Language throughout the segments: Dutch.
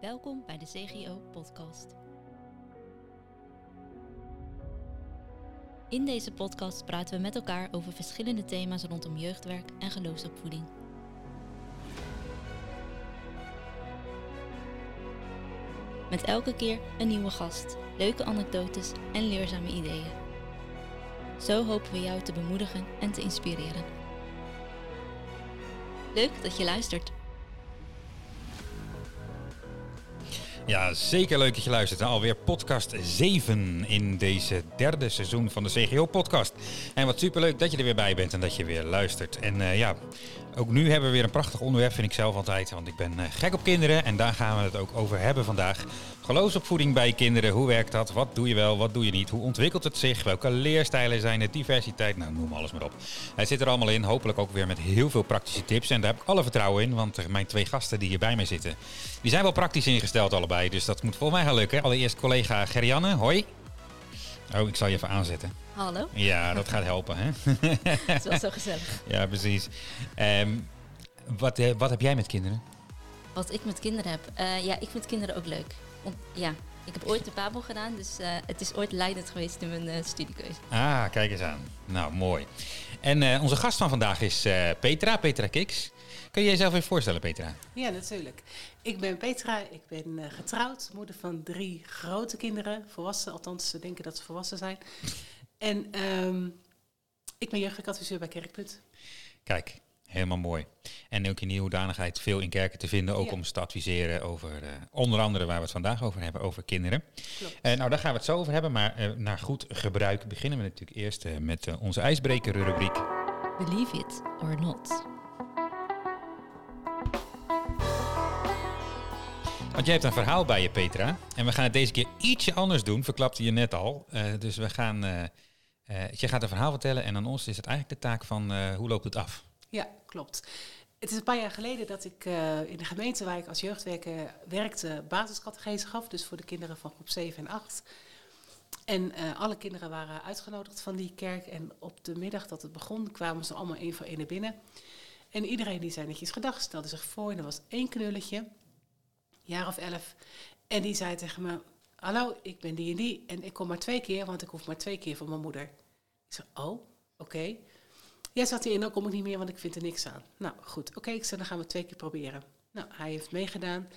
Welkom bij de CGO Podcast. In deze podcast praten we met elkaar over verschillende thema's rondom jeugdwerk en geloofsopvoeding. Met elke keer een nieuwe gast, leuke anekdotes en leerzame ideeën. Zo hopen we jou te bemoedigen en te inspireren. Leuk dat je luistert. Ja, zeker leuk dat je luistert. naar Alweer podcast 7 in deze derde seizoen van de CGO-podcast. En wat superleuk dat je er weer bij bent en dat je weer luistert. En uh, ja, ook nu hebben we weer een prachtig onderwerp, vind ik zelf altijd. Want ik ben uh, gek op kinderen en daar gaan we het ook over hebben vandaag. Geloofsopvoeding bij kinderen, hoe werkt dat? Wat doe je wel, wat doe je niet? Hoe ontwikkelt het zich? Welke leerstijlen zijn er? Diversiteit, nou noem alles maar op. Hij zit er allemaal in, hopelijk ook weer met heel veel praktische tips. En daar heb ik alle vertrouwen in, want mijn twee gasten die hier bij mij zitten, die zijn wel praktisch ingesteld allebei. Dus dat moet volgens mij gaan lukken. Allereerst collega Gerianne, hoi. Oh, ik zal je even aanzetten. Hallo. Ja, dat gaat helpen, hè? Het was zo gezellig. ja, precies. Um, wat, uh, wat heb jij met kinderen? Wat ik met kinderen heb? Uh, ja, ik vind kinderen ook leuk. Om, ja, ik heb ooit de PABO gedaan, dus uh, het is ooit leidend geweest in mijn studiekeuze. Ah, kijk eens aan. Nou, mooi. En onze gast van vandaag is Petra, Petra Kiks. Kun je jezelf even voorstellen, Petra? Ja, natuurlijk. Ik ben Petra, ik ben uh, getrouwd, moeder van drie grote kinderen, volwassen, althans ze denken dat ze volwassen zijn. En um, ik ben jeugdadviseur bij Kerkpunt. Kijk, helemaal mooi. En ook in die hoedanigheid veel in kerken te vinden, ook ja. om ze te adviseren over uh, onder andere waar we het vandaag over hebben, over kinderen. Uh, nou, daar gaan we het zo over hebben, maar uh, naar goed gebruik beginnen we natuurlijk eerst met onze ijsbreker-rubriek. Believe it or not. Want jij hebt een verhaal bij je, Petra. En we gaan het deze keer ietsje anders doen, verklapte je net al. Uh, dus we gaan, uh, uh, je gaat een verhaal vertellen en aan ons is het eigenlijk de taak van hoe loopt het af? Ja, klopt. Het is een paar jaar geleden dat ik in de gemeente waar ik als jeugdwerker werkte basiscategese gaf. Dus voor de kinderen van groep 7 en 8. En alle kinderen waren uitgenodigd van die kerk. En op de middag dat het begon kwamen ze allemaal één voor één naar binnen. En iedereen die zei netjes gedag, stelde zich voor en er was één knulletje jaar of elf. En die zei tegen me: Hallo, ik ben die en die. En ik kom maar twee keer, want ik hoef maar twee keer van mijn moeder. Ik zei: Oh, oké. Okay. Ja, zat hij in, dan kom ik niet meer, want ik vind er niks aan. Nou, goed. Oké, ik zei: Dan gaan we twee keer proberen. Nou, hij heeft meegedaan.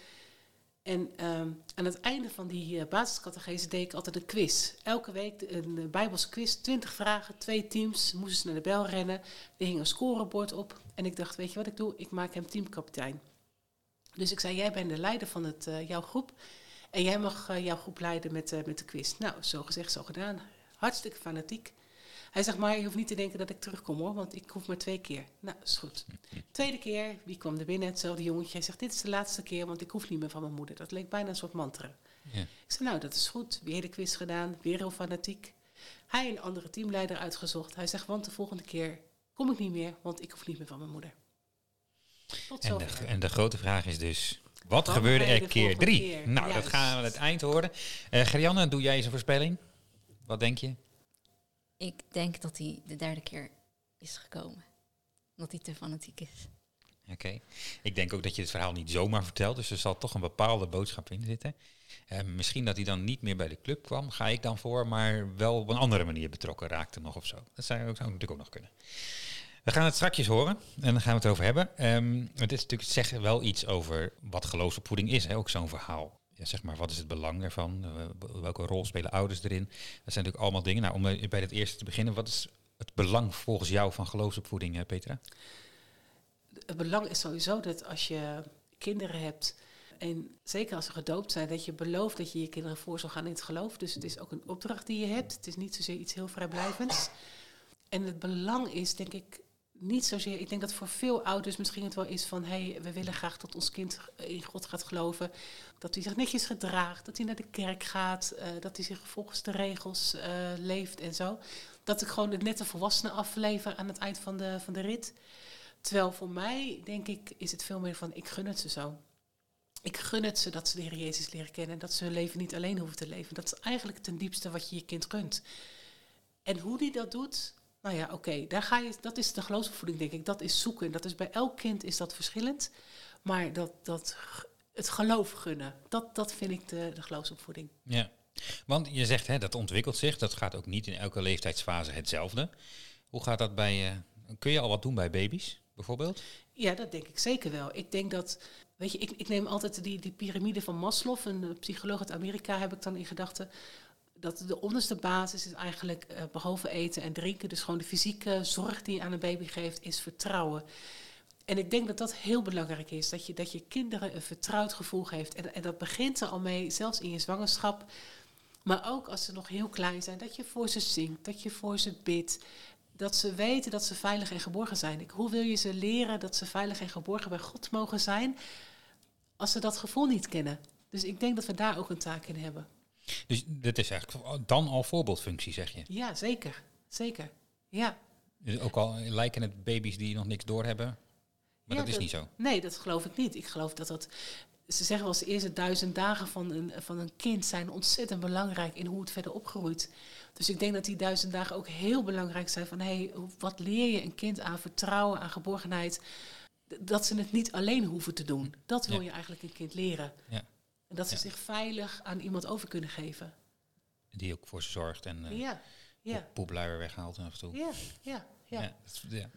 En um, aan het einde van die uh, deed ik altijd een quiz. Elke week een uh, Bijbelse quiz, 20 vragen, twee teams, moesten ze naar de bel rennen. Er hing een scorebord op. En ik dacht, weet je wat ik doe? Ik maak hem teamkapitein. Dus ik zei, jij bent de leider van het, uh, jouw groep. En jij mag uh, jouw groep leiden met, uh, met de quiz. Nou, zo gezegd, zo gedaan. Hartstikke fanatiek. Hij zegt, maar je hoeft niet te denken dat ik terugkom hoor, want ik hoef maar twee keer. Nou, is goed. Tweede keer, wie kwam er binnen? Hetzelfde jongetje. Hij zegt, dit is de laatste keer, want ik hoef niet meer van mijn moeder. Dat leek bijna een soort mantra. Ja. Ik zei, nou, dat is goed. Weer de quiz gedaan, weer heel fanatiek. Hij een andere teamleider uitgezocht. Hij zegt, want de volgende keer kom ik niet meer, want ik hoef niet meer van mijn moeder. En de, en de, grote vraag is dus, wat, wat gebeurde er keer drie? Keer? Nou, Juist. dat gaan we aan het eind horen. Uh, Gerianne, doe jij eens een voorspelling? Wat denk je? Ik denk dat hij de derde keer is gekomen. Dat hij te fanatiek is. Oké. Okay. Ik denk ook dat je het verhaal niet zomaar vertelt, dus er zal toch een bepaalde boodschap in zitten. Uh, misschien dat hij dan niet meer bij de club kwam, ga ik dan voor, maar wel op een andere manier betrokken raakte nog of zo. Dat zou, zou natuurlijk ook nog kunnen. We gaan het straks horen en dan gaan we het over hebben. Um, het is natuurlijk zegt wel iets over wat geloofsopvoeding is, hè, ook zo'n verhaal. Ja, zeg maar, wat is het belang ervan? Uh, welke rol spelen ouders erin? Dat zijn natuurlijk allemaal dingen. Nou, om bij het eerste te beginnen, wat is het belang volgens jou van geloofsopvoeding, Petra? Het belang is sowieso dat als je kinderen hebt, en zeker als ze gedoopt zijn, dat je belooft dat je je kinderen voor zal gaan in het geloof. Dus het is ook een opdracht die je hebt. Het is niet zozeer iets heel vrijblijvends. En het belang is, denk ik, niet zozeer. Ik denk dat voor veel ouders misschien het wel is van: hé, hey, we willen graag dat ons kind in God gaat geloven. Dat hij zich netjes gedraagt, dat hij naar de kerk gaat, uh, dat hij zich volgens de regels uh, leeft en zo. Dat ik gewoon het nette volwassenen aflever aan het eind van de, van de rit. Terwijl voor mij, denk ik, is het veel meer van: ik gun het ze zo. Ik gun het ze dat ze de Heer Jezus leren kennen en dat ze hun leven niet alleen hoeven te leven. Dat is eigenlijk ten diepste wat je je kind gunt. En hoe die dat doet, nou ja, oké, okay, daar ga je. Dat is de geloofsopvoeding, denk ik. Dat is zoeken. Dat is bij elk kind is dat verschillend. Maar dat, dat het geloof gunnen. Dat, dat vind ik de, de geloofsopvoeding. Ja, want je zegt hè, dat ontwikkelt zich. Dat gaat ook niet in elke leeftijdsfase hetzelfde. Hoe gaat dat bij... eh, kun je al wat doen bij baby's, bijvoorbeeld? Ja, dat denk ik zeker wel. Ik denk dat, weet je, ik, ik neem altijd die, die piramide van Maslow, een eh, psycholoog uit Amerika, heb ik dan in gedachten. Dat de onderste basis is eigenlijk, eh, behalve eten en drinken, dus gewoon de fysieke zorg die je aan een baby geeft, is vertrouwen. En ik denk dat dat heel belangrijk is, dat je, dat je kinderen een vertrouwd gevoel geeft. En, dat begint er al mee, zelfs in je zwangerschap. Maar ook als ze nog heel klein zijn, dat je voor ze zingt, dat je voor ze bidt. Dat ze weten dat ze veilig en geborgen zijn. Hoe wil je ze leren dat ze veilig en geborgen bij God mogen zijn, als ze dat gevoel niet kennen? Dus ik denk dat we daar ook een taak in hebben. Dus dit is eigenlijk dan al voorbeeldfunctie, zeg je. Ja, zeker. Zeker. Ja. Dus ook al lijken het baby's die nog niks doorhebben. Maar Ja, dat is niet zo. Nee, dat geloof ik niet. Ik geloof dat dat. Ze zeggen wel eens de eerste duizend dagen van een, van een kind zijn ontzettend belangrijk in hoe het verder opgroeit. Dus ik denk dat die duizend dagen ook heel belangrijk zijn van hey, hoe- wat leer je een kind aan vertrouwen, aan geborgenheid. Dat ze het niet alleen hoeven te doen. Dat wil Ja. je eigenlijk een kind leren. Ja. En dat ze Ja. zich veilig aan iemand over kunnen geven. Die ook voor ze zorgt en eh Ja, ja, poepluier weghaalt af en toe. ja, ja, ja. Ja, dat ja.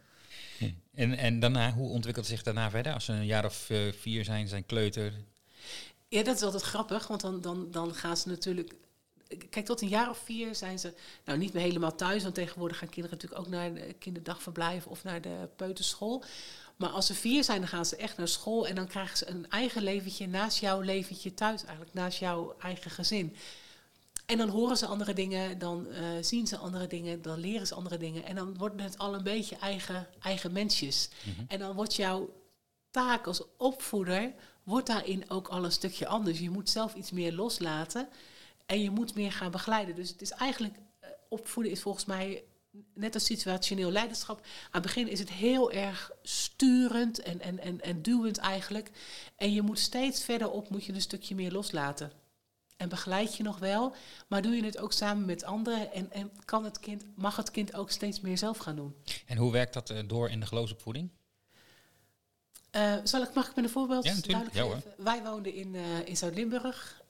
En, en daarna, hoe ontwikkelt het zich daarna verder? Als ze een jaar of eh, vier zijn, zijn kleuter. Ja, dat is altijd grappig, want dan, dan, dan gaan ze natuurlijk. Kijk, tot een jaar of vier zijn ze nou niet meer helemaal thuis, want tegenwoordig gaan kinderen natuurlijk ook naar de kinderdagverblijf of naar de peuterschool. Maar als ze vier zijn, dan gaan ze echt naar school en dan krijgen ze een eigen leventje naast jouw leventje thuis, eigenlijk naast jouw eigen gezin. En dan horen ze andere dingen, dan eh, zien ze andere dingen, dan leren ze andere dingen. En dan worden het al een beetje eigen, eigen mensjes. En dan wordt jouw taak als opvoeder wordt daarin ook al een stukje anders. Je moet zelf iets meer loslaten en je moet meer gaan begeleiden. Dus het is eigenlijk, eh, opvoeden is volgens mij net als situationeel leiderschap. Aan het begin is het heel erg sturend en, en, en, en duwend eigenlijk. En je moet steeds verderop moet je een stukje meer loslaten. En begeleid je nog wel, maar doe je het ook samen met anderen en, en kan het kind, mag het kind ook steeds meer zelf gaan doen. En hoe werkt dat eh, door in de geloofsopvoeding? Eh, zal ik, mag ik met een voorbeeld Ja, duidelijk Ja, geven? Wij woonden in, eh, in Zuid-Limburg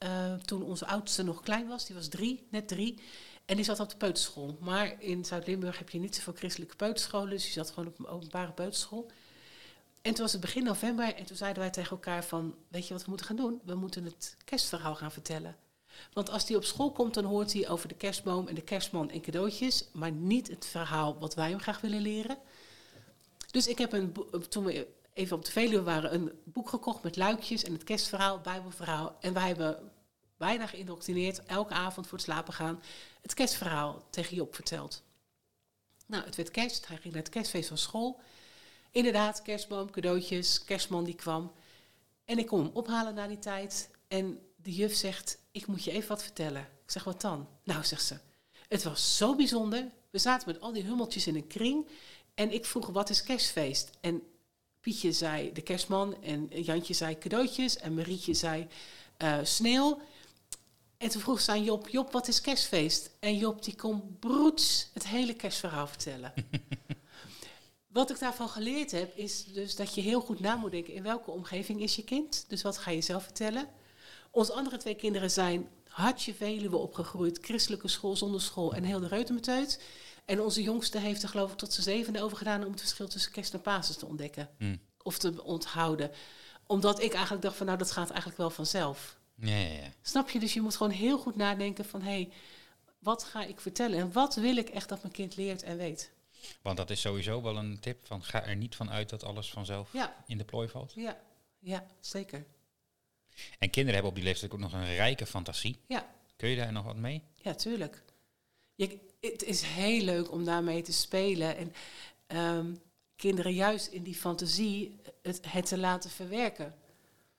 toen onze oudste nog klein was. Die was drie, net drie. En die zat op de peuterschool. Maar in Zuid-Limburg heb je niet zoveel christelijke peuterscholen. Dus die zat gewoon op een openbare peuterschool. En toen was het begin november en toen zeiden wij tegen elkaar van... weet je wat we moeten gaan doen? We moeten het kerstverhaal gaan vertellen. Want als die op school komt, dan hoort hij over de kerstboom en de kerstman en cadeautjes... maar niet het verhaal wat wij hem graag willen leren. Dus ik heb een, boe- toen we even op de Veluwe waren, een boek gekocht met luikjes en het kerstverhaal, bijbelverhaal. En wij hebben bijna geïndoctrineerd, elke avond voor het slapen gaan, het kerstverhaal tegen Job verteld. Nou, het werd kerst, hij ging naar het kerstfeest van school. Inderdaad, kerstboom, cadeautjes, kerstman die kwam. En ik kom hem ophalen na die tijd. En de juf zegt, ik moet je even wat vertellen. Ik zeg, wat dan? Nou, zegt ze, het was zo bijzonder. We zaten met al die hummeltjes in een kring. En ik vroeg, wat is kerstfeest? En Pietje zei de kerstman. En Jantje zei cadeautjes. En Marietje zei eh, sneeuw. En toen vroeg ze aan Job, Job, wat is kerstfeest? En Job die kon broeds het hele kerstverhaal vertellen. Wat ik daarvan geleerd heb, is dus dat je heel goed na moet denken... in welke omgeving is je kind? Dus wat ga je zelf vertellen? Onze andere twee kinderen zijn hartje Veluwe opgegroeid. Christelijke school, zonder school en heel de reutemeteut. En onze jongste heeft er geloof ik tot zijn zevende over gedaan... om het verschil tussen kerst en Pasen te ontdekken. Hm. Of te onthouden. Omdat ik eigenlijk dacht van, nou, dat gaat eigenlijk wel vanzelf. Ja, ja, ja. Snap je? Dus je moet gewoon heel goed nadenken van... hé, hey, wat ga ik vertellen? En wat wil ik echt dat mijn kind leert en weet? Want dat is sowieso wel een tip. Van, ga er niet van uit dat alles vanzelf Ja, in de plooi valt. ja, ja, zeker. En kinderen hebben op die leeftijd ook nog een rijke fantasie. Ja, Kun je daar nog wat mee? Ja, tuurlijk. Je, het is heel leuk om daarmee te spelen. En ehm, kinderen juist in die fantasie het, het te laten verwerken.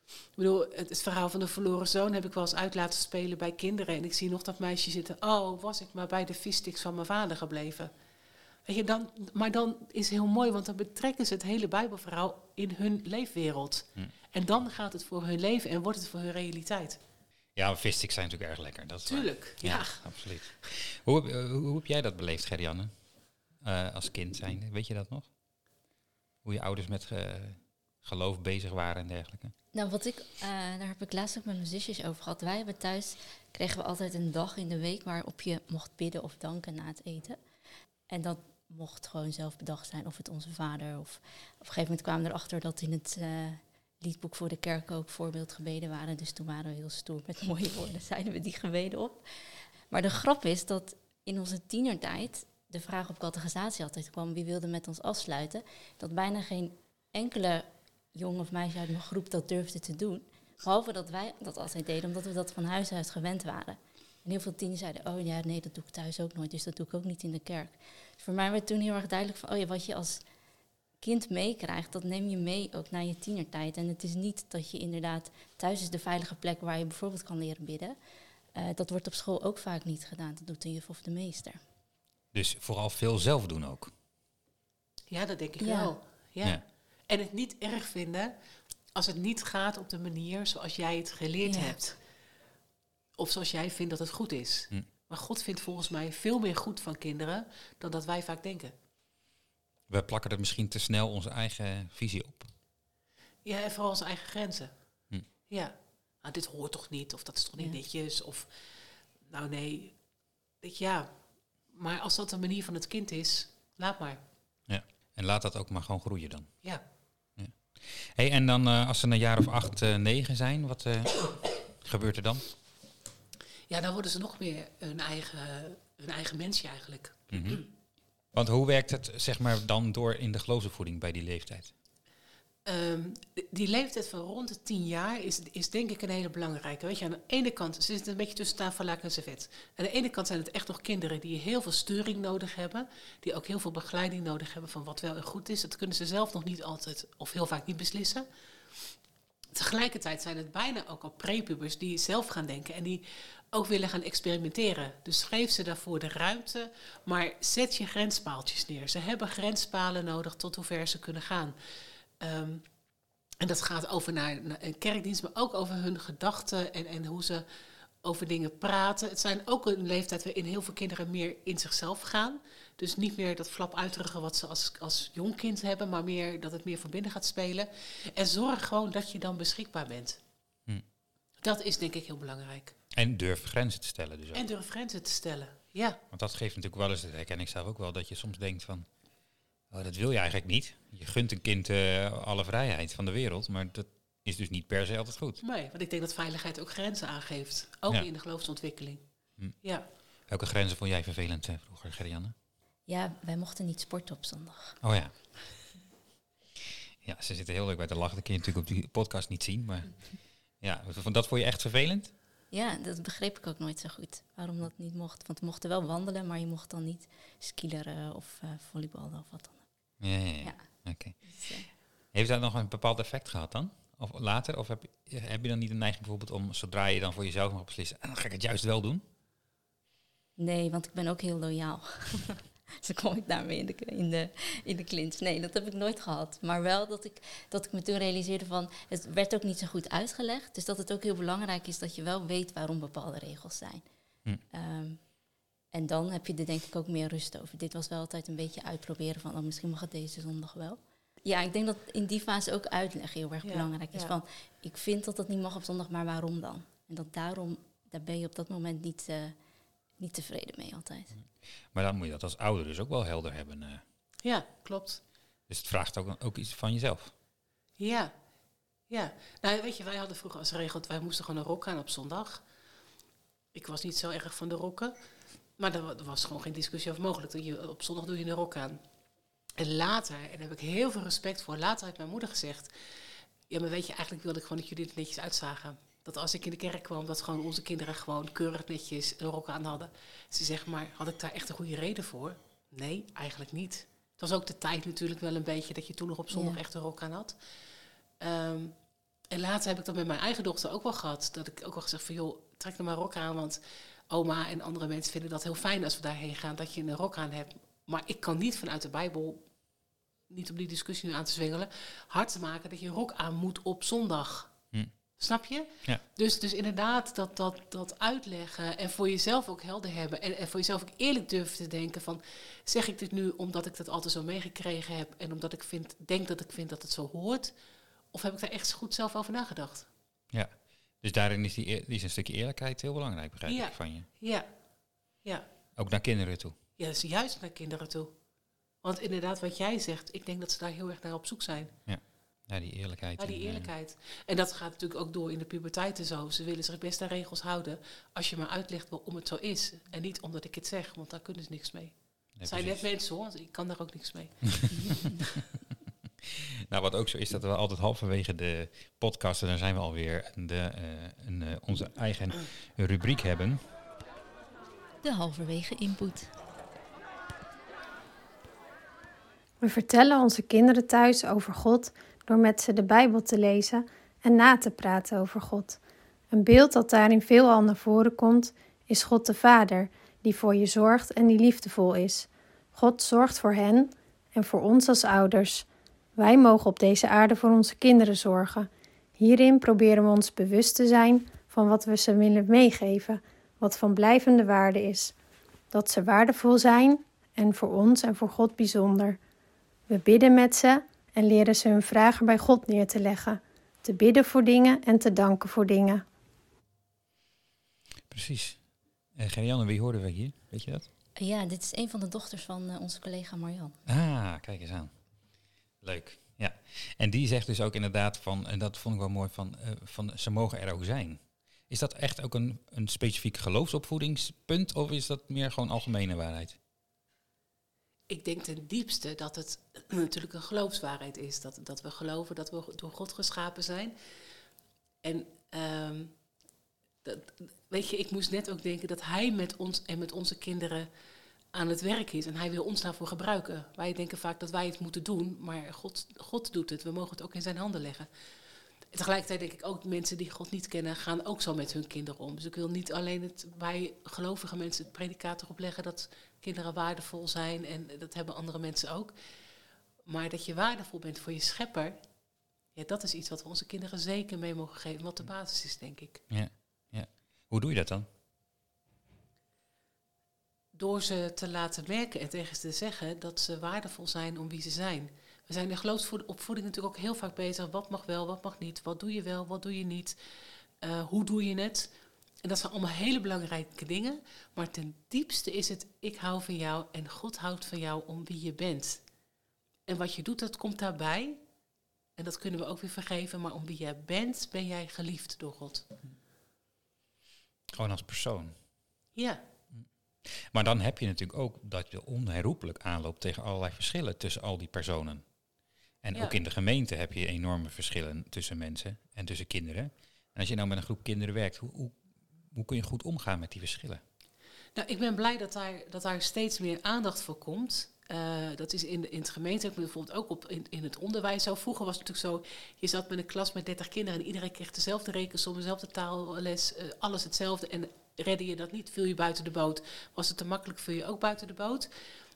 Ik bedoel, het, het verhaal van de verloren zoon heb ik wel eens uit laten spelen bij kinderen. En ik zie nog dat meisje zitten. Oh, was ik maar bij de vissticks van mijn vader gebleven. Weet je, dan, maar dan is heel mooi, want dan betrekken ze het hele Bijbelverhaal in hun leefwereld. Hm. En dan gaat het voor hun leven en wordt het voor hun realiteit. Ja, vissticks zijn natuurlijk erg lekker. Dat. Tuurlijk, Ja, ja. absoluut. Hoe, heb- eh, hoe, hoe heb jij dat beleefd, Gerianne? Eh, als kind zijn, weet je dat nog? Hoe je ouders met eh, geloof bezig waren en dergelijke? Nou, wat ik, eh, daar heb ik laatst ook met mijn zusjes over gehad. Wij hebben thuis, kregen we altijd een dag in de week waarop je mocht bidden of danken na het eten. En dat mocht gewoon zelf bedacht zijn, of het onze vader. Of op een gegeven moment kwamen we erachter dat in het eh, liedboek voor de kerk ook voorbeeldgebeden waren. Dus toen waren we heel stoer met mooie woorden, zeiden we die gebeden op. Maar de grap is dat in onze tienertijd de vraag op categorisatie altijd kwam: wie wilde met ons afsluiten? Dat bijna geen enkele jongen of meisje uit mijn groep dat durfde te doen. Behalve dat wij dat altijd deden, omdat we dat van huis uit gewend waren. En heel veel tieners zeiden, oh ja, nee, dat doe ik thuis ook nooit, dus dat doe ik ook niet in de kerk. Dus voor mij werd toen heel erg duidelijk van, oh ja, wat je als kind meekrijgt, dat neem je mee ook naar je tienertijd. En het is niet dat je inderdaad, thuis is de veilige plek waar je bijvoorbeeld kan leren bidden. Uh, dat wordt op school ook vaak niet gedaan, dat doet de juf of de meester. Dus vooral veel zelf doen ook? Ja, dat denk ik ja. wel. ja. ja. En het niet erg vinden als het niet gaat op de manier zoals jij het geleerd hebt. Of zoals jij vindt dat het goed is. Hm. Maar God vindt volgens mij veel meer goed van kinderen dan dat wij vaak denken. We plakken er misschien te snel onze eigen visie op. Ja, en vooral onze eigen grenzen. Hm. Ja, nou, dit hoort toch niet, of dat is toch niet netjes, of nou nee, weet je, ja. Maar als dat de manier van het kind is, laat maar. Ja, en laat dat ook maar gewoon groeien dan. Ja. Hey, en dan uh, als ze een jaar of acht, uh, negen zijn, wat uh, gebeurt er dan? Ja, dan worden ze nog meer een eigen, een eigen mensje eigenlijk. Mm -hmm. Want hoe werkt het zeg maar, dan door in de geloofsopvoeding bij die leeftijd? Um, die leeftijd van rond de tien jaar is, is denk ik een hele belangrijke. Weet je, aan de ene kant, ze zitten een beetje tussen tafel en servet. Aan de ene kant zijn het echt nog kinderen die heel veel sturing nodig hebben. Die ook heel veel begeleiding nodig hebben van wat wel en goed is. Dat kunnen ze zelf nog niet altijd of heel vaak niet beslissen. Tegelijkertijd zijn het bijna ook al prepubers die zelf gaan denken en die ook willen gaan experimenteren. Dus geef ze daarvoor de ruimte, maar zet je grenspaaltjes neer. Ze hebben grenspalen nodig tot hoever ze kunnen gaan. Um, en dat gaat over naar, een kerkdienst, maar ook over hun gedachten en, en hoe ze over dingen praten. Het zijn ook een leeftijd waarin heel veel kinderen meer in zichzelf gaan. Dus niet meer dat flap uitdrukken wat ze als, als jong kind hebben, maar meer dat het meer van binnen gaat spelen. En zorg gewoon dat je dan beschikbaar bent. Hm. Dat is denk ik heel belangrijk. En durf grenzen te stellen dus ook. En durf grenzen te stellen, ja. Want dat geeft natuurlijk wel eens, dat herken ik zelf ook wel, dat je soms denkt van... Oh, dat wil je eigenlijk niet. Je gunt een kind uh, alle vrijheid van de wereld, maar dat is dus niet per se altijd goed. Nee, want ik denk dat veiligheid ook grenzen aangeeft. Ook in de geloofsontwikkeling. Hm. Ja. Welke grenzen vond jij vervelend uh, vroeger, Gerianne? Ja, wij mochten niet sporten op zondag. Oh ja. Ja, ze zitten heel leuk bij te lachen. Dat kun je natuurlijk op die podcast niet zien. Maar ja, dat vond je echt vervelend? Ja, dat begreep ik ook nooit zo goed. Waarom dat niet mocht. Want we mochten wel wandelen, maar je mocht dan niet skileren of uh, volleyballen of wat dan. Ja, ja, ja. oké. Dus, uh, Heeft dat nog een bepaald effect gehad dan? Of later? Of heb je, heb je dan niet de neiging bijvoorbeeld om, zodra je dan voor jezelf mag beslissen, dan ga ik het juist wel doen? Nee, want ik ben ook heel loyaal. dus kom ik daarmee in de, in, de, in de clinch. Nee, dat heb ik nooit gehad. Maar wel dat ik, dat ik me toen realiseerde van... het werd ook niet zo goed uitgelegd. Dus dat het ook heel belangrijk is dat je wel weet waarom bepaalde regels zijn. Hm. Um, en dan heb je er denk ik ook meer rust over. Dit was wel altijd een beetje uitproberen van... Oh, misschien mag het deze zondag wel. Ja, ik denk dat in die fase ook uitleg heel erg belangrijk is. Ja. Van, ik vind dat dat niet mag op zondag, maar waarom dan? En dat daarom, daar ben je op dat moment niet... Uh, niet tevreden mee altijd. Maar dan moet je dat als ouder dus ook wel helder hebben. Uh. Ja, klopt. Dus het vraagt ook, ook iets van jezelf. Ja, ja. Nou, weet je, wij hadden vroeger als regel, wij moesten gewoon een rok aan op zondag. Ik was niet zo erg van de rokken. Maar er was gewoon geen discussie over mogelijk. Je, op zondag doe je een rok aan. En later, en daar heb ik heel veel respect voor, later heeft mijn moeder gezegd... Ja, maar weet je, eigenlijk wilde ik gewoon dat jullie het netjes uitzagen dat als ik in de kerk kwam, dat gewoon onze kinderen gewoon keurig netjes een rok aan hadden. Ze zeggen maar, had ik daar echt een goede reden voor? Nee, eigenlijk niet. Het was ook de tijd natuurlijk wel een beetje dat je toen nog op zondag echt een rok aan had. Um, en later heb ik dat met mijn eigen dochter ook wel gehad. Dat ik ook wel gezegd van, joh, trek er maar rok aan, want oma en andere mensen vinden dat heel fijn als we daarheen gaan, dat je een rok aan hebt. Maar ik kan niet vanuit de Bijbel, niet om die discussie nu aan te zwengelen, hard te maken dat je een rok aan moet op zondag. Snap je? Ja. Dus, dus inderdaad dat, dat, dat uitleggen en voor jezelf ook helder hebben. En, en voor jezelf ook eerlijk durven te denken van... zeg ik dit nu omdat ik dat altijd zo meegekregen heb... en omdat ik vind, denk dat ik vind dat het zo hoort... Of heb ik daar echt goed zelf over nagedacht? Ja, dus daarin is, die, eer- die is een stukje eerlijkheid heel belangrijk, begrijp Ja. ik van je. Ja, ja. Ook naar kinderen toe. Ja, dat is juist naar kinderen toe. Want inderdaad, wat jij zegt, ik denk dat ze daar heel erg naar op zoek zijn. Ja, die eerlijkheid. Ja, die eh, eerlijkheid. En dat gaat natuurlijk ook door in de puberteit en zo. Ze willen zich best aan regels houden als je maar uitlegt waarom het zo is. En niet omdat ik het zeg, want daar kunnen ze niks mee. nee, Het zijn net mensen hoor, ik kan daar ook niks mee. Nou, wat ook zo is, dat we altijd halverwege de podcast, en dan zijn we alweer, de, eh, een, eh, onze eigen rubriek hebben. De halverwege input. We vertellen onze kinderen thuis over God door met ze de Bijbel te lezen en na te praten over God. Een beeld dat daarin veelal naar voren komt, is God de Vader, die voor je zorgt en die liefdevol is. God zorgt voor hen en voor ons als ouders. Wij mogen op deze aarde voor onze kinderen zorgen. Hierin proberen we ons bewust te zijn van wat we ze willen meegeven, wat van blijvende waarde is. Dat ze waardevol zijn en voor ons en voor God bijzonder. We bidden met ze en leren ze hun vragen bij God neer te leggen, te bidden voor dingen en te danken voor dingen. Precies. Uh, Gerianne, wie hoorden we hier? Weet je dat? Ja, dit is een van de dochters van eh, onze collega Marjan. Ah, kijk eens aan. Leuk. Ja. En die zegt dus ook inderdaad van, en dat vond ik wel mooi, van, eh, van ze mogen er ook zijn. Is dat echt ook een, een specifiek geloofsopvoedingspunt of is dat meer gewoon algemene waarheid? Ik denk ten diepste dat het natuurlijk een geloofswaarheid is. Dat, dat we geloven dat we door God geschapen zijn. En ehm, dat, weet je, ik moest net ook denken dat Hij met ons en met onze kinderen aan het werk is. En Hij wil ons daarvoor gebruiken. Wij denken vaak dat wij het moeten doen, maar God, God doet het. We mogen het ook in zijn handen leggen. En tegelijkertijd denk ik ook, mensen die God niet kennen, gaan ook zo met hun kinderen om. Dus ik wil niet alleen het, bij gelovige mensen het predicaat erop leggen dat kinderen waardevol zijn. En dat hebben andere mensen ook. Maar dat je waardevol bent voor je schepper, ja, dat is iets wat we onze kinderen zeker mee mogen geven. Wat de basis is, denk ik. Ja, ja. Hoe doe je dat dan? Door ze te laten merken en tegen ze te zeggen dat ze waardevol zijn om wie ze zijn. We zijn in geloofsopvoeding natuurlijk ook heel vaak bezig. Wat mag wel, wat mag niet? Wat doe je wel, wat doe je niet? Uh, hoe doe je het? En dat zijn allemaal hele belangrijke dingen. Maar ten diepste is het, ik hou van jou en God houdt van jou om wie je bent. En wat je doet, dat komt daarbij. En dat kunnen we ook weer vergeven. Maar om wie jij bent, ben jij geliefd door God. Gewoon als persoon. Ja. Maar dan heb je natuurlijk ook dat je onherroepelijk aanloopt tegen allerlei verschillen tussen al die personen. En Ja. ook in de gemeente heb je enorme verschillen tussen mensen en tussen kinderen. En als je nou met een groep kinderen werkt, hoe, hoe, hoe kun je goed omgaan met die verschillen? Nou, ik ben blij dat daar, dat daar steeds meer aandacht voor komt. Uh, dat is in, de, in het gemeente, bijvoorbeeld ook op, in, in het onderwijs zo. Vroeger was het natuurlijk zo, je zat met een klas met 30 kinderen en iedereen kreeg dezelfde rekensom, dezelfde taalles, uh, alles hetzelfde. En redde je dat niet, viel je buiten de boot. Was het te makkelijk, viel je ook buiten de boot.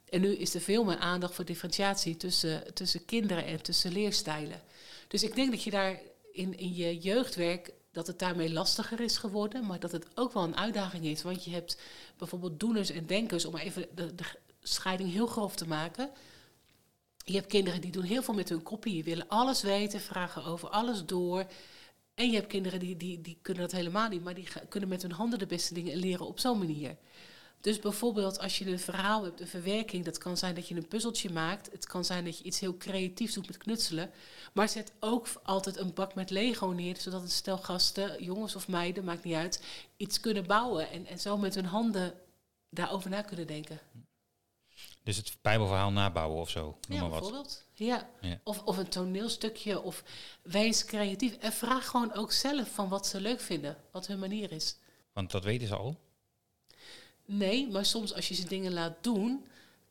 En nu is er veel meer aandacht voor differentiatie tussen, tussen kinderen en tussen leerstijlen. Dus ik denk dat je daar in, in je jeugdwerk dat het daarmee lastiger is geworden, maar dat het ook wel een uitdaging is. Want je hebt bijvoorbeeld doeners en denkers, om even de, de scheiding heel grof te maken. Je hebt kinderen die doen heel veel met hun kopie, willen alles weten, vragen over alles door. En je hebt kinderen die, die, die kunnen dat helemaal niet, maar die kunnen met hun handen de beste dingen leren op zo'n manier. Dus bijvoorbeeld als je een verhaal hebt, een verwerking, dat kan zijn dat je een puzzeltje maakt. Het kan zijn dat je iets heel creatiefs doet met knutselen. Maar zet ook altijd een bak met Lego neer, zodat een stel gasten, jongens of meiden, maakt niet uit, iets kunnen bouwen. En, en zo met hun handen daarover na kunnen denken. Dus het Bijbelverhaal nabouwen of zo, noem ja, maar wat. bijvoorbeeld. Ja. Ja. Of, of een toneelstukje, of wees creatief. En vraag gewoon ook zelf van wat ze leuk vinden, wat hun manier is. Want dat weten ze al. Nee, maar soms als je ze dingen laat doen,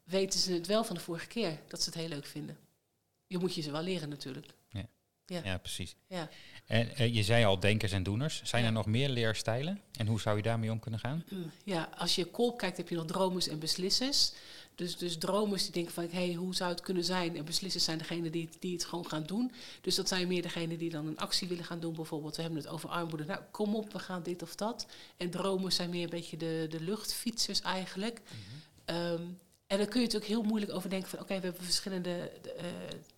weten ze het wel van de vorige keer dat ze het heel leuk vinden. Je moet je ze wel leren natuurlijk. Ja, Ja. ja precies. Ja. En eh, je zei al denkers en doeners. Zijn Ja. er nog meer leerstijlen? En hoe zou je daarmee om kunnen gaan? Ja, als je kolk kijkt heb je nog dromers en beslissers. Dus, dus dromers die denken van, hé, hey, hoe zou het kunnen zijn? En beslissers zijn degene die, die het gewoon gaan doen. Dus dat zijn meer degenen die dan een actie willen gaan doen. Bijvoorbeeld, we hebben het over armoede. Nou, kom op, we gaan dit of dat. En dromers zijn meer een beetje de, de luchtfietsers eigenlijk. Ehm, En dan kun je natuurlijk heel moeilijk over denken van... oké, we hebben verschillende uh,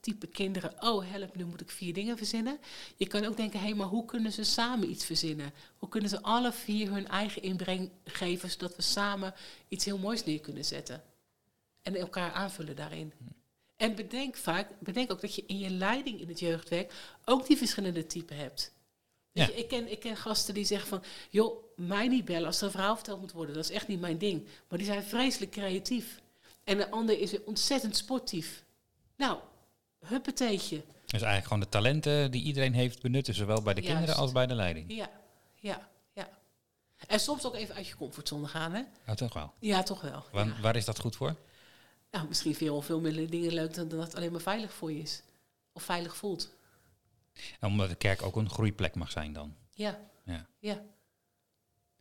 type kinderen. Oh, help, nu moet ik vier dingen verzinnen. Je kan ook denken, hé, hey, maar hoe kunnen ze samen iets verzinnen? Hoe kunnen ze alle vier hun eigen inbreng geven... zodat we samen iets heel moois neer kunnen zetten? En elkaar aanvullen daarin. En bedenk vaak, bedenk ook dat je in je leiding in het jeugdwerk... ook die verschillende typen hebt. Ja. Je, ik, ken, ik ken gasten die zeggen van... joh, mij niet bellen als er een verhaal verteld moet worden. Dat is echt niet mijn ding. Maar die zijn vreselijk creatief. En de ander is ontzettend sportief. Nou, huppeteetje. Dus eigenlijk gewoon de talenten die iedereen heeft benutten, zowel bij de kinderen als bij de leiding. Ja, ja, ja. En soms ook even uit je comfortzone gaan, hè? Ja, toch wel? Ja, toch wel. Waar, waar is dat goed voor? Nou, misschien veel, veel meer dingen leuk dan dat het alleen maar veilig voor je is. Of veilig voelt. En omdat de kerk ook een groeiplek mag zijn dan? Ja. Ja. ja.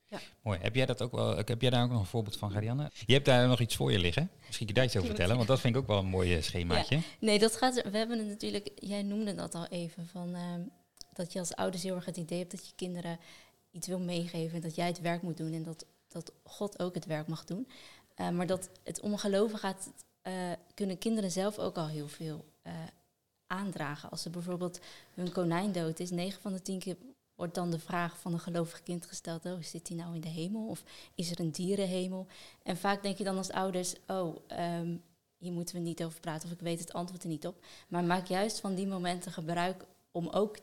Ja. Mooi. Heb jij, dat ook wel, heb jij daar ook nog een voorbeeld van, Garianne? Je hebt daar nog iets voor je liggen. Misschien kun je daar iets over vertellen, want dat vind ik ook wel een mooi schemaatje. Ja. Nee, dat gaat. We hebben het natuurlijk. Jij noemde dat al even van ehm, dat je als ouders heel erg het idee hebt dat je kinderen iets wil meegeven en dat jij het werk moet doen en dat, dat God ook het werk mag doen. Uh, maar dat het om geloven gaat, uh, kunnen kinderen zelf ook al heel veel uh, aandragen. Als er bijvoorbeeld hun konijn dood is, 9 van de 10 keer wordt dan de vraag van een gelovig kind gesteld: oh, zit hij nou in de hemel of is er een dierenhemel? En vaak denk je dan als ouders: oh, um, hier moeten we niet over praten of ik weet het antwoord er niet op. Maar maak juist van die momenten gebruik om ook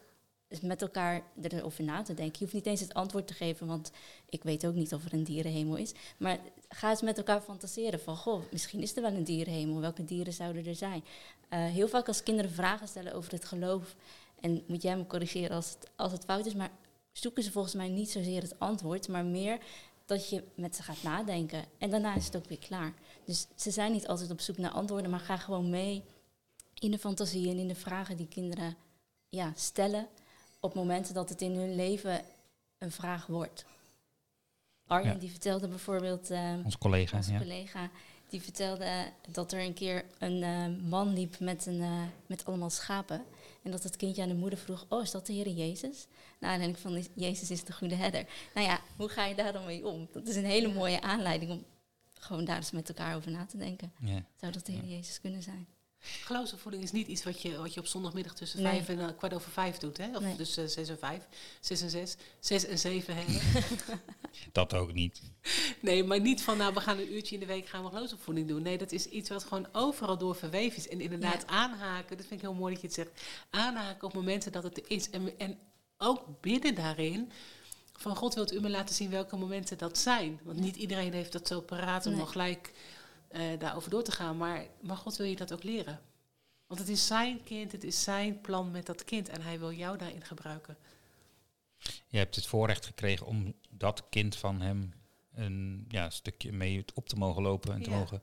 met elkaar erover na te denken. Je hoeft niet eens het antwoord te geven, want ik weet ook niet of er een dierenhemel is. Maar ga eens met elkaar fantaseren van, goh, misschien is er wel een dierenhemel. Welke dieren zouden er zijn? Uh, heel vaak als kinderen vragen stellen over het geloof en moet jij me corrigeren als het, als het fout is, maar zoeken ze volgens mij niet zozeer het antwoord, maar meer dat je met ze gaat nadenken. En daarna is het ook weer klaar. Dus ze zijn niet altijd op zoek naar antwoorden, maar ga gewoon mee in de fantasie en in de vragen die kinderen ja, stellen op momenten dat het in hun leven een vraag wordt. Arjen die vertelde bijvoorbeeld... Uh, onze collega. Onze collega die vertelde dat er een keer een uh, man liep met, een, uh, met allemaal schapen. En dat het kindje aan de moeder vroeg, oh, is dat de Heer Jezus? Nou, dan denk ik van, Jezus is de goede herder. Nou ja, hoe ga je daar dan mee om? Dat is een hele mooie aanleiding om gewoon daar eens met elkaar over na te denken. Ja. Zou dat de Heer Jezus kunnen zijn? Geloofsopvoeding is niet iets wat je, wat je op zondagmiddag tussen vijf en uh, kwart over vijf doet. Hè? Of nee. dus uh, zes en vijf, zes en zes, zes en zeven. Hè? dat ook niet. Nee, maar niet van nou we gaan een uurtje in de week gaan we geloofsopvoeding doen. Nee, dat is iets wat gewoon overal door verweven is. En inderdaad ja. aanhaken, dat vind ik heel mooi dat je het zegt. Aanhaken op momenten dat het er is. En, en ook bidden daarin van God wilt u me laten zien welke momenten dat zijn. Want niet iedereen heeft dat zo paraat om nee. nog gelijk uh, daarover door te gaan. Maar, maar God wil je dat ook leren. Want het is zijn kind, het is zijn plan met dat kind en hij wil jou daarin gebruiken. Je hebt het voorrecht gekregen om dat kind van hem een ja, stukje mee op te mogen lopen en te mogen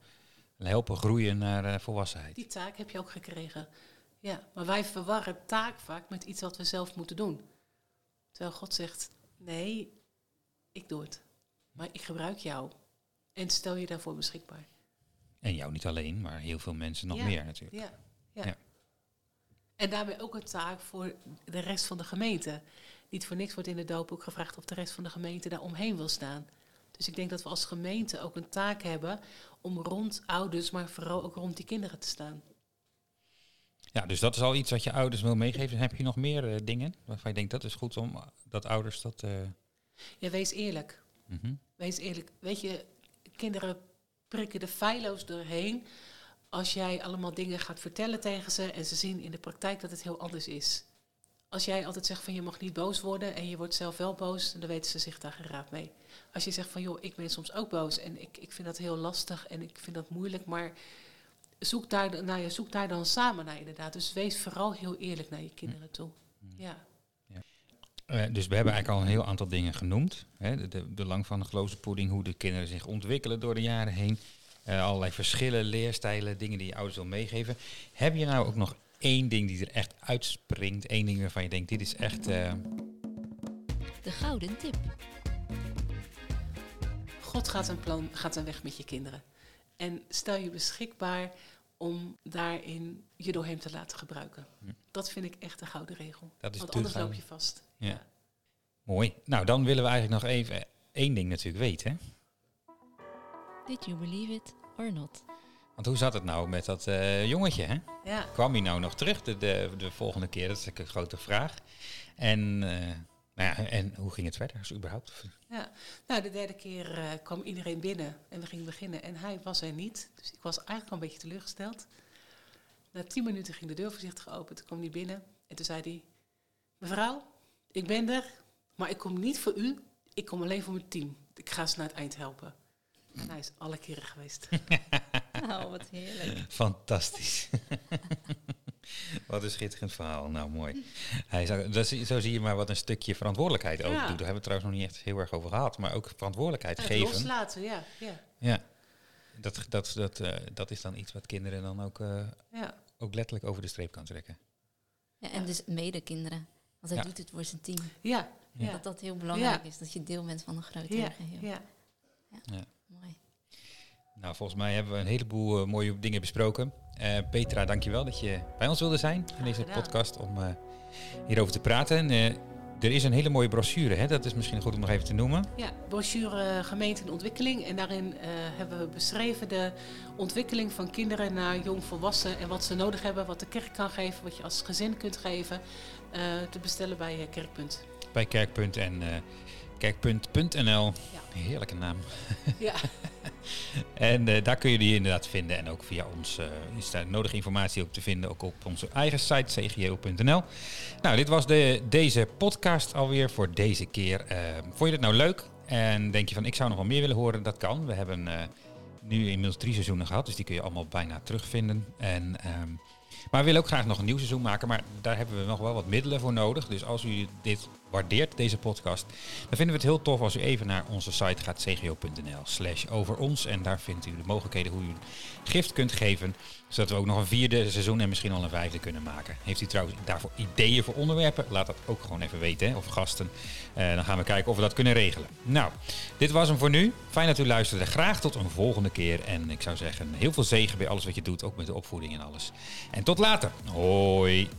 helpen groeien naar uh, volwassenheid. Die taak heb je ook gekregen. Ja, maar wij verwarren taak vaak met iets wat we zelf moeten doen. Terwijl God zegt, nee, ik doe het. Maar ik gebruik jou. En stel je daarvoor beschikbaar. En jou niet alleen, maar heel veel mensen nog meer natuurlijk. Ja, ja. ja. En daarmee ook een taak voor de rest van de gemeente. Niet voor niks wordt in de doop ook gevraagd of de rest van de gemeente daar omheen wil staan. Dus ik denk dat we als gemeente ook een taak hebben om rond ouders, maar vooral ook rond die kinderen te staan. Ja, dus dat is al iets wat je ouders wil meegeven. Heb je nog meer uh, dingen waarvan je denkt dat is goed om dat ouders dat. Uh... Ja, wees eerlijk. Mm -hmm. Wees eerlijk. Weet je, kinderen prikken er feilloos doorheen als jij allemaal dingen gaat vertellen tegen ze en ze zien in de praktijk dat het heel anders is. Als jij altijd zegt van je mag niet boos worden en je wordt zelf wel boos, dan weten ze zich daar geraad mee. Als je zegt van joh, ik ben soms ook boos en ik, ik vind dat heel lastig en ik vind dat moeilijk, maar zoek daar, nou ja, zoek daar dan samen naar inderdaad. Dus wees vooral heel eerlijk naar je kinderen toe. Ja. Uh, dus we hebben eigenlijk al een heel aantal dingen genoemd. Hè, de, de belang van de geloofspoeding, hoe de kinderen zich ontwikkelen door de jaren heen. Uh, allerlei verschillen, leerstijlen, dingen die je ouders wil meegeven. Heb je nou ook nog één ding die er echt uitspringt? Één ding waarvan je denkt, dit is echt... Uh... De gouden tip. God gaat een plan, gaat een weg met je kinderen. En stel je beschikbaar om daarin je door hem te laten gebruiken. Dat vind ik echt een gouden regel. Dat is Want anders loop je vast. Ja. Mooi. Nou, dan willen we eigenlijk nog even één ding natuurlijk weten. Did you believe it or not? Want hoe zat het nou met dat eh, jongetje? Hè? Ja. Kwam hij nou nog terug de, de, de volgende keer? Dat is een grote vraag. En, eh, nou ja, en hoe ging het verder? Is überhaupt? Ja, nou de derde keer eh, kwam iedereen binnen en we gingen beginnen en hij was er niet. Dus ik was eigenlijk al een beetje teleurgesteld. Na tien minuten ging de deur voorzichtig open, toen kwam hij binnen en toen zei hij... Mevrouw, ik ben er, maar ik kom niet voor u, ik kom alleen voor mijn team. Ik ga ze naar het eind helpen. En hij is alle keren geweest. Oh, wat heerlijk. Fantastisch. wat een schitterend verhaal. Nou, mooi. Hij zou, dat, zo zie je maar wat een stukje verantwoordelijkheid ook Ja. doet. Daar hebben we het trouwens nog niet echt heel erg over gehad. Maar ook verantwoordelijkheid Het geven. loslaten, ja, ja, Ja. Dat, dat, dat, eh, dat is dan iets wat kinderen dan ook, eh, ja. ook letterlijk over de streep kan trekken. Ja, en dus medekinderen. Want hij Ja. doet het voor zijn team. Ja, ja, Dat dat heel belangrijk Ja. is, dat je deel bent van een groter ja, geheel. ja. Mooi. Nou, volgens mij hebben we een heleboel eh, mooie dingen besproken. Eh, Petra, dankjewel dat je bij ons wilde zijn in deze podcast om eh, hierover te praten. En, er is een hele mooie brochure, hè? dat is misschien goed om nog even te noemen. Ja, brochure Gemeente in Ontwikkeling. En daarin hebben we beschreven de ontwikkeling van kinderen naar jongvolwassen. En wat ze nodig hebben, wat de kerk kan geven, wat je als gezin kunt geven. te bestellen bij Kerkpunt. Bij Kerkpunt en kerkpunt.nl. Heerlijke naam. Ja, En eh, daar kun je die inderdaad vinden. En ook via ons eh, is daar nodige informatie ook te vinden. Ook op onze eigen site cgo.nl. Nou, dit was de, deze podcast alweer voor deze keer. Eh, vond je dit nou leuk? En denk je van ik zou nog wel meer willen horen? Dat kan. We hebben nu inmiddels drie seizoenen gehad. Dus die kun je allemaal bijna terugvinden. En, ehm, maar we willen ook graag nog een nieuw seizoen maken. Maar daar hebben we nog wel wat middelen voor nodig. Dus als u dit waardeert, deze podcast, dan vinden we het heel tof als u even naar onze site gaat, cgo.nl slash over ons. En daar vindt u de mogelijkheden hoe u een gift kunt geven. Zodat we ook nog een vierde seizoen en misschien al een vijfde kunnen maken. Heeft u trouwens daarvoor ideeën voor onderwerpen? Laat dat ook gewoon even weten. Of gasten. Eh, dan gaan we kijken of we dat kunnen regelen. Nou, dit was hem voor nu. Fijn dat u luisterde. Graag tot een volgende keer. En ik zou zeggen, heel veel zegen bij alles wat je doet. Ook met de opvoeding en alles. En tot later. Hoi.